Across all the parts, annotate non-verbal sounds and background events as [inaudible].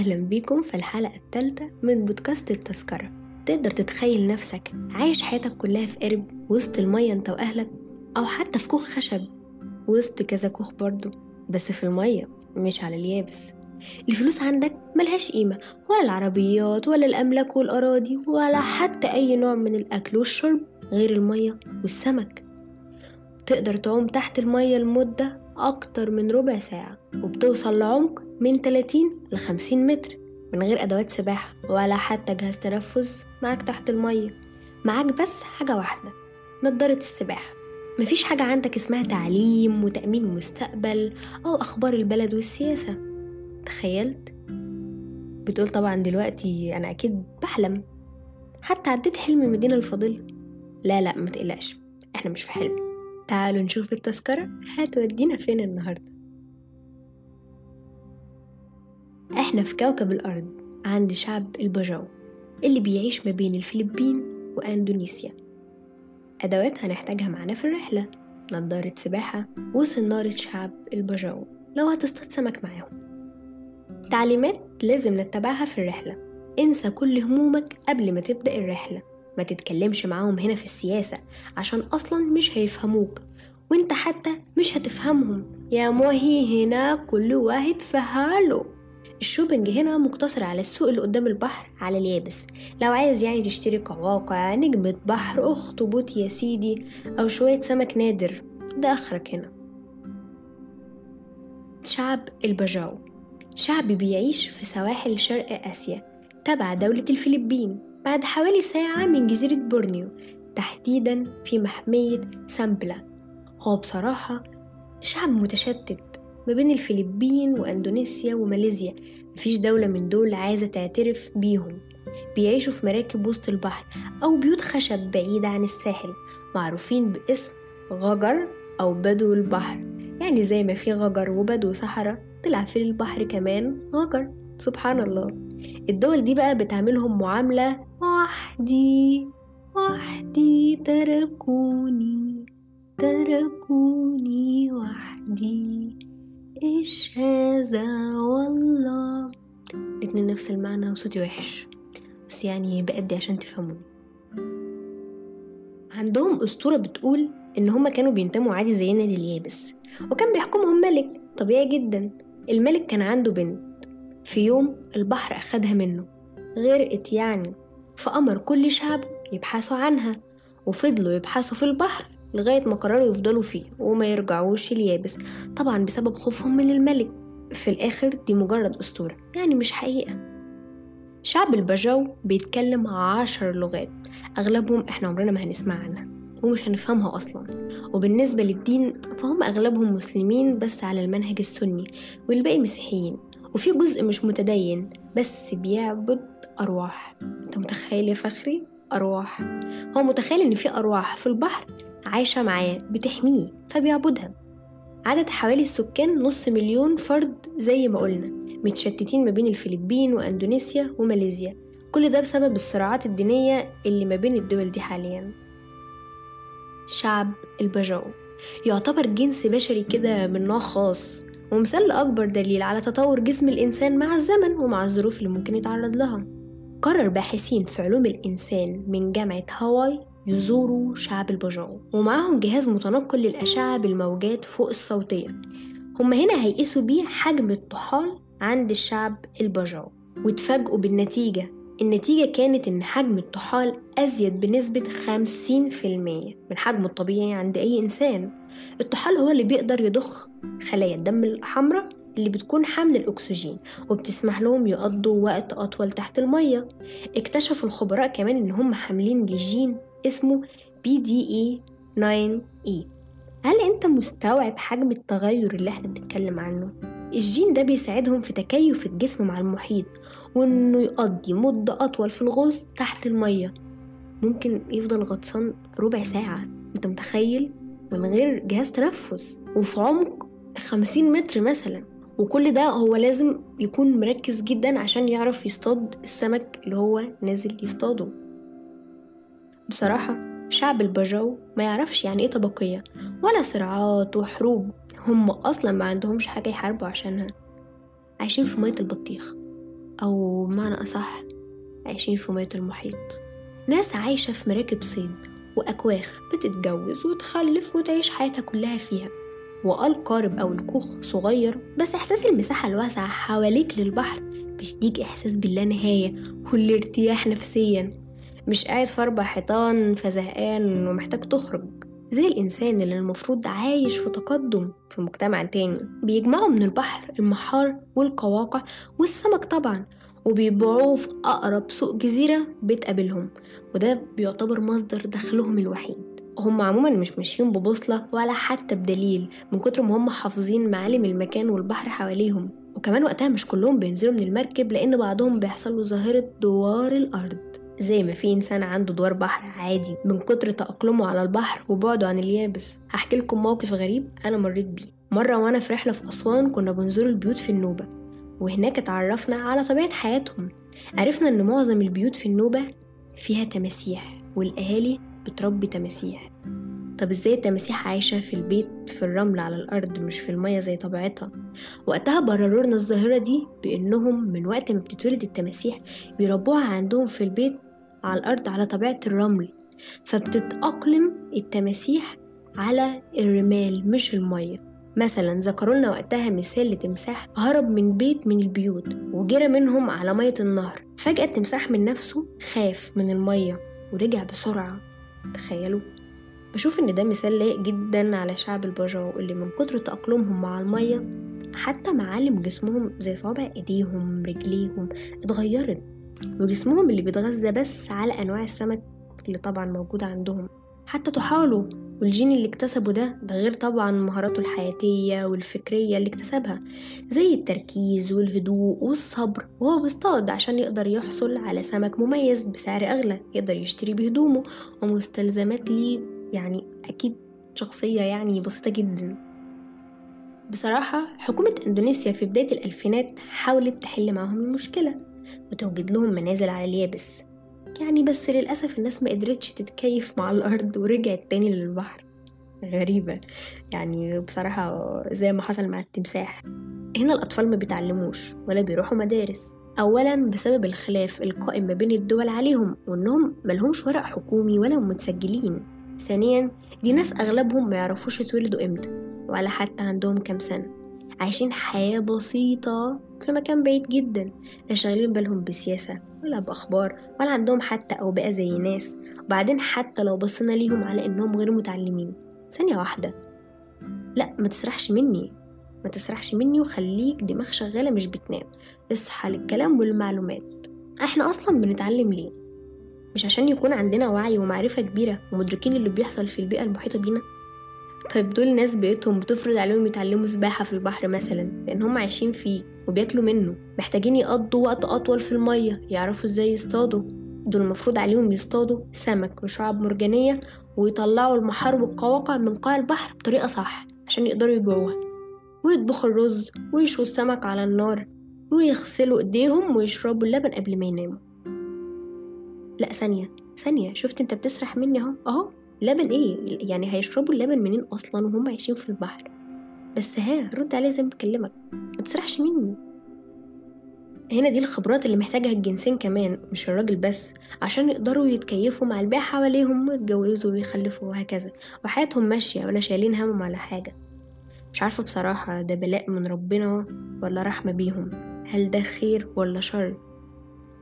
أهلا بيكم في الحلقة الثالثة من بودكاست التذكرة. تقدر تتخيل نفسك عايش حياتك كلها في قرب وسط المية أنت وأهلك أو حتى في كوخ خشب وسط كذا كوخ برضه بس في المية مش على اليابس. الفلوس عندك ملهاش قيمة ولا العربيات ولا الأملاك والأراضي ولا حتى أي نوع من الأكل والشرب غير المية والسمك. تقدر تعوم تحت المية لمدة أكتر من ربع ساعة وبتوصل لعمق من 30 ل 50 متر من غير أدوات سباحة ولا حتى جهاز تنفس معاك تحت المية. معاك بس حاجة واحدة نضارة السباحة. مفيش حاجة عندك اسمها تعليم وتأمين مستقبل أو أخبار البلد والسياسة. تخيلت؟ بتقول طبعا دلوقتي أنا أكيد بحلم. حتى عديت حلم المدينة الفاضلة. لا لا ما تقلقش إحنا مش في حلم. تعالوا نشوف التذكرة هتودينا فين النهاردة؟ إحنا في كوكب الأرض عند شعب البجاو اللي بيعيش ما بين الفلبين وأندونيسيا. أدوات هنحتاجها معانا في الرحلة نضارة سباحة وصنارة شعب البجاو لو هتصطاد سمك معاهم. تعليمات لازم نتبعها في الرحلة. انسى كل همومك قبل ما تبدأ الرحلة. ما تتكلمش معاهم هنا في السياسة عشان أصلا مش هيفهموك. وأنت حتى مش هتفهمهم. يا موهي هنا كل واحد في حاله. الشوبنج هنا مقتصر على السوق اللي قدام البحر على اليابس. لو عايز يعني تشتري قواقع نجمة بحر أخطبوط يا سيدي أو شوية سمك نادر. ده آخرك هنا. شعب الباجاو. شعب بيعيش في سواحل شرق آسيا تبع دولة الفلبين. بعد حوالي ساعة من جزيرة بورنيو تحديدا في محمية سامبورنا. هو بصراحة شعب متشتت ما بين الفلبين وأندونيسيا وماليزيا. مفيش دولة من دول عايزة تعترف بيهم. بيعيشوا في مراكب وسط البحر أو بيوت خشب بعيدة عن الساحل معروفين باسم غجر أو بدو البحر. يعني زي ما في غجر وبدو صحراء طلع في البحر كمان غجر. سبحان الله. الدول دي بقى بتعملهم معاملة وحدي وحدي تركوني تركوني وحدي. إيش هذا؟ والله. الاتنين نفس المعنى وصوتي وحش. بس يعني بأدي عشان تفهموني. عندهم أسطورة بتقول إن هما كانوا بينتموا عادي زينا لليابس. وكان بيحكمهم ملك. طبيعي جدا. الملك كان عنده بنت. في يوم البحر أخدها منه غرقت يعني فأمر كل شعب يبحثوا عنها وفضلوا يبحثوا في البحر لغاية ما قرروا يفضلوا فيه وما يرجعوش اليابس طبعا بسبب خوفهم من الملك. في الآخر دي مجرد أسطورة يعني مش حقيقة. شعب البجاو بيتكلم عشر لغات أغلبهم إحنا عمرنا ما هنسمع عنها ومش هنفهمها أصلا. وبالنسبة للدين فهم أغلبهم مسلمين بس على المنهج السني والباقي مسيحيين. وفي جزء مش متدين بس بيعبد أرواح. أنت متخيل يا فخري؟ أرواح. هو متخيل إن في أرواح في البحر عايشة معاه بتحميه فبيعبدها. عدد حوالي السكان نص مليون فرد زي ما قلنا متشتتين ما بين الفلبين وأندونيسيا وماليزيا. كل ده بسبب الصراعات الدينية اللي ما بين الدول دي حاليا. شعب البجاو يعتبر جنس بشري كده من نوع خاص ومثال لأكبر دليل على تطور جسم الإنسان مع الزمن ومع الظروف اللي ممكن يتعرض لها. قرر باحثين في علوم الإنسان من جامعة هاواي يزوروا شعب البجاو ومعاهم جهاز متنقل للأشعة بالموجات فوق الصوتية. هما هنا هيقيسوا بيه حجم الطحال عند الشعب البجاو واتفاجئوا بالنتيجة. النتيجة كانت إن حجم الطحال أزيد بنسبة 50% من حجمه الطبيعي عند أي إنسان. الطحال هو اللي بيقدر يضخ خلايا الدم الحمراء اللي بتكون حامل الأكسجين وبتسمح لهم يقضوا وقت أطول تحت المية. اكتشفوا الخبراء كمان إن هم حاملين لجين اسمه BDE 9E هل أنت مستوعب حجم التغير اللي إحنا بنتكلم عنه؟ الجين ده بيساعدهم في تكيف الجسم مع المحيط وإنه يقضي مدة أطول في الغوص تحت المية. ممكن يفضل غطسان ربع ساعة أنت متخيل؟ من غير جهاز تنفس وفي عمق خمسين متر مثلا. وكل ده هو لازم يكون مركز جدا عشان يعرف يصطاد السمك اللي هو نازل يصطاده. بصراحة شعب البجاو ما يعرفش يعني إيه طبقية ولا صراعات وحروب. هم أصلا ما عندهمش حاجة يحاربوا عشانها. عايشين في مية البطيخ أو بمعنى أصح عايشين في مية المحيط. ناس عايشة في مراكب صيد وأكواخ بتتجوز وتخلف وتعيش حياتها كلها فيها. وقارب أو الكوخ صغير بس إحساس المساحة الواسعة حواليك للبحر بيديك إحساس باللا نهاية والارتياح نفسيا. مش قاعد في أربع حيطان فزهقان ومحتاج تخرج. زي الإنسان اللي المفروض عايش في تقدم في مجتمع تاني. بيجمعوا من البحر المحار والقواقع والسمك طبعا وبيبيعوه في أقرب سوق جزيرة بتقابلهم. وده بيعتبر مصدر دخلهم الوحيد. هم عموما مش ماشيين ببوصلة ولا حتى بدليل من كتر ما هم حافظين معالم المكان والبحر حواليهم. وكمان وقتها مش كلهم بينزلوا من المركب لأن بعضهم بيحصل له ظاهرة دوار الأرض. زي ما في إنسان عنده دوار بحر عادي من كتر تأقلمه على البحر وبعده عن اليابس. هحكي لكم موقف غريب أنا مريت بيه. مرة وأنا في رحلة في أسوان كنا بنزور البيوت في النوبة وهناك اتعرفنا على طبيعة حياتهم. عرفنا إن معظم البيوت في النوبة فيها تماسيح والأهالي بتربي تماسيح. طب إزاي التماسيح عايشة في البيت في الرمل على الأرض مش في المية زي طبيعتها؟ وقتها برروا لنا الظاهرة دي بإنهم من وقت ما بتتولد التماسيح بيربوها عندهم في البيت على الأرض على طبيعة الرمل فبتتأقلم التماسيح على الرمال مش المية. مثلا ذكروا لنا وقتها مثال لتمساح هرب من بيت من البيوت وجرى منهم على مية النهر. فجأة التمساح من نفسه خاف من المية ورجع بسرعة. تخيلوا. بشوف إن ده مثال لايق جدا على شعب البجاو اللي من كتر تأقلمهم مع المية حتى معالم جسمهم زي صوابع إيديهم رجليهم اتغيرت. وجسمهم اللي بيتغذى بس على أنواع السمك اللي طبعا موجودة عندهم. حتى طحاله والجين اللي اكتسبه ده ده غير طبعا مهاراته الحياتية والفكرية اللي اكتسبها. زي التركيز والهدوء والصبر وهو بيصطاد عشان يقدر يحصل على سمك مميز بسعر أغلى يقدر يشتري بهدومه ومستلزمات ليه يعني أكيد شخصية يعني بسيطة جدا. بصراحة حكومة إندونيسيا في بداية الألفينات حاولت تحل معاهم المشكلة. وتوجد لهم منازل على اليابس. يعني بس للأسف الناس ما قدرتش تتكيف مع الأرض ورجعت تاني للبحر. غريبة. يعني بصراحة زي ما حصل مع التمساح. هنا الأطفال ما بيتعلموش ولا بيروحوا مدارس. أولا بسبب الخلاف القائم ما بين الدول عليهم وإنهم ملهمش ورق حكومي ولا متسجلين. ثانيا دي ناس أغلبهم ما يعرفوش يتولدوا إمتى ولا حتى عندهم كام سنة. عايشين حياة بسيطة في مكان بعيد جدا لا شاغلين بالهم بسياسة ولا بأخبار ولا عندهم حتى أوبئة زي ناس. وبعدين حتى لو بصينا ليهم على إنهم غير متعلمين. ثانية واحدة. لا ما تسرحش مني. ما تسرحش مني وخليك دماغ شغالة مش بتنام. اصحى للكلام والمعلومات. إحنا أصلا بنتعلم ليه؟ مش عشان يكون عندنا وعي ومعرفة كبيرة ومدركين اللي بيحصل في البيئة المحيطة بينا؟ طيب دول ناس بيئتهم بتفرض عليهم يتعلموا سباحة في البحر مثلا لأن هم عايشين فيه. وبياكلوا منه. محتاجين يقضوا وقت أطول في المية يعرفوا إزاي يصطادوا. دول المفروض عليهم يصطادوا سمك وشعاب مرجانية ويطلعوا المحار والقواقع من قاع البحر بطريقة صح عشان يقدروا يبيعوها. ويطبخوا الرز ويشوا السمك على النار ويغسلوا إيديهم ويشربوا اللبن قبل ما يناموا. لا ثانية ثانية شفت أنت بتسرح مني أهو؟ أهو لبن إيه؟ يعني هيشربوا اللبن منين أصلا وهم عايشين في البحر؟ بس ها رد عليا زي ما بكلمك ما تسرحش مني. هنا دي الخبرات اللي محتاجها الجنسين كمان مش الراجل بس عشان يقدروا يتكيفوا مع البيئة حواليهم ويتجوزوا ويخلفوا وهكذا. وحياتهم ماشية ولا شايلين همهم على حاجة. مش عارفة بصراحة ده بلاء من ربنا ولا رحمة بيهم. هل ده خير ولا شر؟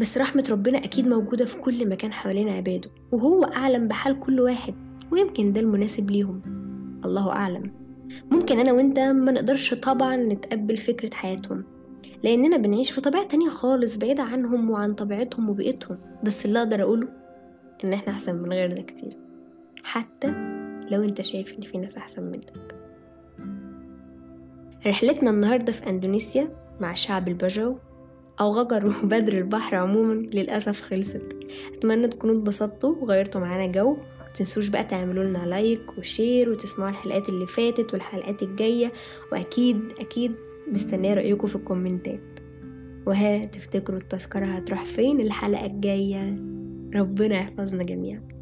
بس رحمة ربنا أكيد موجودة في كل مكان حوالين عباده وهو أعلم بحال كل واحد ويمكن ده المناسب ليهم. الله أعلم. ممكن أنا وإنت ما نقدرش طبعا نتقبل فكرة حياتهم لأننا بنعيش في طبيعة تانية خالص بعيدة عنهم وعن طبيعتهم وبيئتهم. بس اللي أقدر أقوله إن إحنا أحسن من غيرنا كتير حتى لو أنت شايف إن في ناس أحسن منك. رحلتنا النهاردة في أندونيسيا مع شعب الباجاو أو غجر [laughs] وبدو البحر عموما للأسف خلصت. أتمنى تكونوا اتبسطتوا وغيرتوا معانا جو. متنسوش بقى تعملوا لنا like و share وتسمعوا الحلقات اللي فاتت والحلقات الجاية وأكيد أكيد مستنية رأيكم في ال comments. وها تفتكروا التذكرة هتروح فين الحلقة الجاية؟ ربنا يحفظنا جميعا.